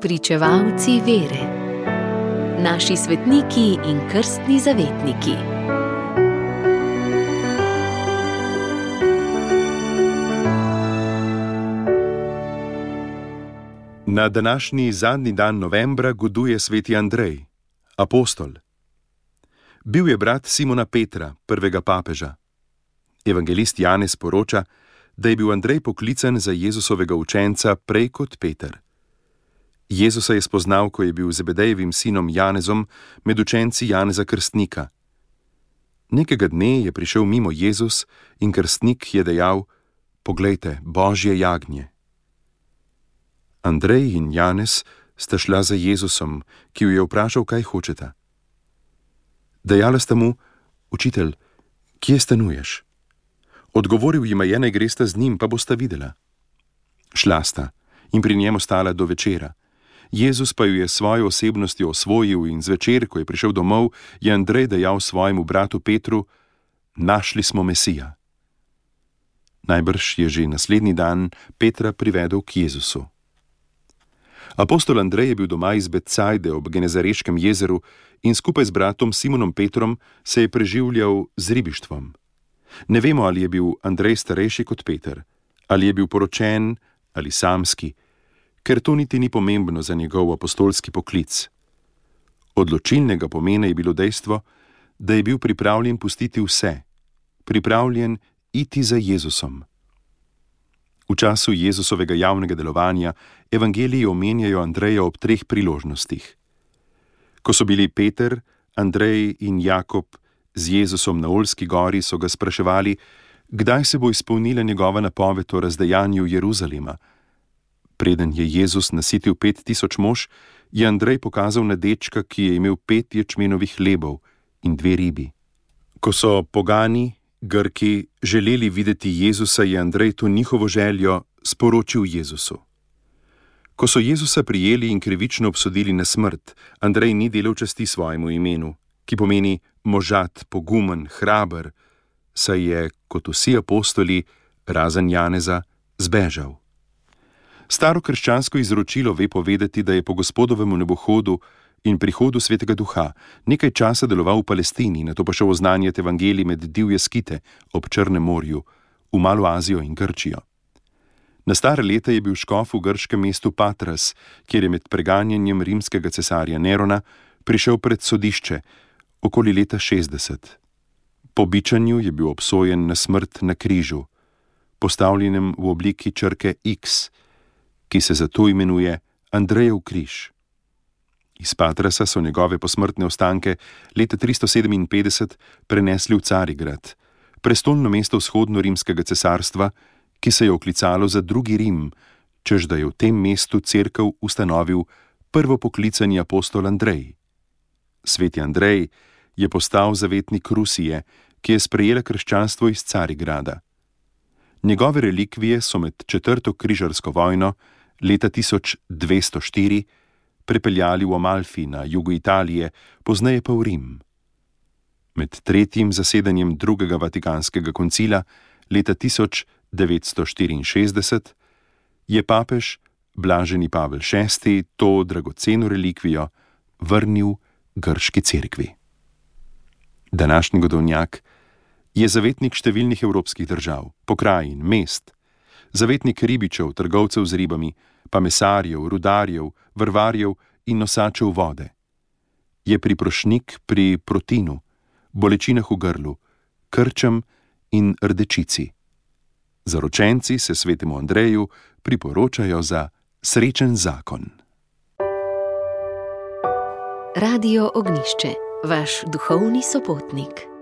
Pričevalci vere, naši svetniki in krstni zavetniki. Na današnji zadnji dan novembra goduje sveti Andrej, apostol. Bil je brat Simona Petra, prvega papeža. Evangelist Janez poroča, da je bil Andrej poklican za Jezusovega učenca prej kot Peter. Jezusa je spoznal, ko je bil Zebedejevim sinom Janezom med učenci Janeza Krstnika. Nekega dne je prišel mimo Jezus in krstnik je dejal: Poglejte, božje jagnje. Andrej in Janez sta šla za Jezusom, ki jo je vprašal, kaj hočeta. Dejala sta mu: Učitelj, kje stanuješ? Odgovoril jim je: Naj gresta z njim, pa bosta videla. Šla sta in pri njemu stala do večera. Jezus pa jo je svojo osebnostjo osvojil in zvečer, ko je prišel domov, je Andrej dejal svojemu bratu Petru: Našli smo Mesija. Najbrž je že naslednji dan Petra privedel k Jezusu. Apostol Andrej je bil doma iz Becajde ob Genezareškem jezeru in skupaj z bratom Simonom Petrom se je preživljal z ribištvom. Ne vemo, ali je bil Andrej starejši kot Peter, ali je bil poročen ali samski, ker to niti ni pomembno za njegov apostolski poklic. Odločilnega pomena je bilo dejstvo, da je bil pripravljen pustiti vse, pripravljen iti za Jezusom. V času Jezusovega javnega delovanja evangeliji omenjajo Andreja ob treh priložnostih. Ko so bili Peter, Andrej in Jakob z Jezusom na Olski gori, so ga spraševali, kdaj se bo izpolnila njegova napoved o razdejanju Jeruzalema. Preden je Jezus nasitil pet tisoč mož, je Andrej pokazal na dečka, ki je imel pet ječmenovih lebov in dve ribi. Ko so pogani, Grki, želeli videti Jezusa, je Andrej to njihovo željo sporočil Jezusu. Ko so Jezusa prijeli in krivično obsodili na smrt, Andrej ni delal časti svojemu imenu, ki pomeni možat, pogumen, hraber, saj je, kot vsi apostoli, razen Janeza, zbežal. Staro krščansko izročilo ve povedati, da je po gospodovem nebohodu in prihodu svetega duha nekaj časa deloval v Palestini, na to pa šel oznanjati evangelij med divje skite ob Črnem morju, v Malo Azijo in Grčijo. Na stare leta je bil škof v grškem mestu Patras, kjer je med preganjanjem rimskega cesarja Nerona prišel pred sodišče okoli leta 60. Po bičanju je bil obsojen na smrt na križu, postavljenem v obliki črke X, ki se zato imenuje Andrejev križ. Iz Patrasa so njegove posmrtne ostanke leta 357 prenesli v Carigrad, prestolno mesto vzhodno-rimskega cesarstva, ki se je oklicalo za drugi Rim, čež da je v tem mestu crkv ustanovil prvo poklicani apostol Andrej. Sveti Andrej je postal zavetnik Rusije, ki je sprejela krščanstvo iz Carigrada. Njegove relikvije so med četrto križarsko vojno leta 1204 prepeljali v Amalfi na jugu Italije, pozneje pa v Rim. Med tretjim zasedanjem drugega vatikanskega koncila leta 1964 je papež Blaženi Pavel VI to dragoceno relikvijo vrnil grški cerkvi. Današnji godovnjak je zavetnik številnih evropskih držav, pokrajin, mest, zavetnik ribičev, trgovcev z ribami, pa mesarjev, rudarjev, vrvarjev in nosačev vode. Je priprošnik pri protinu, bolečinah v grlu, krčem in rdečici. Zaročenci se svetemu Andreju priporočajo za srečen zakon. Radio Ognišče, vaš duhovni sopotnik.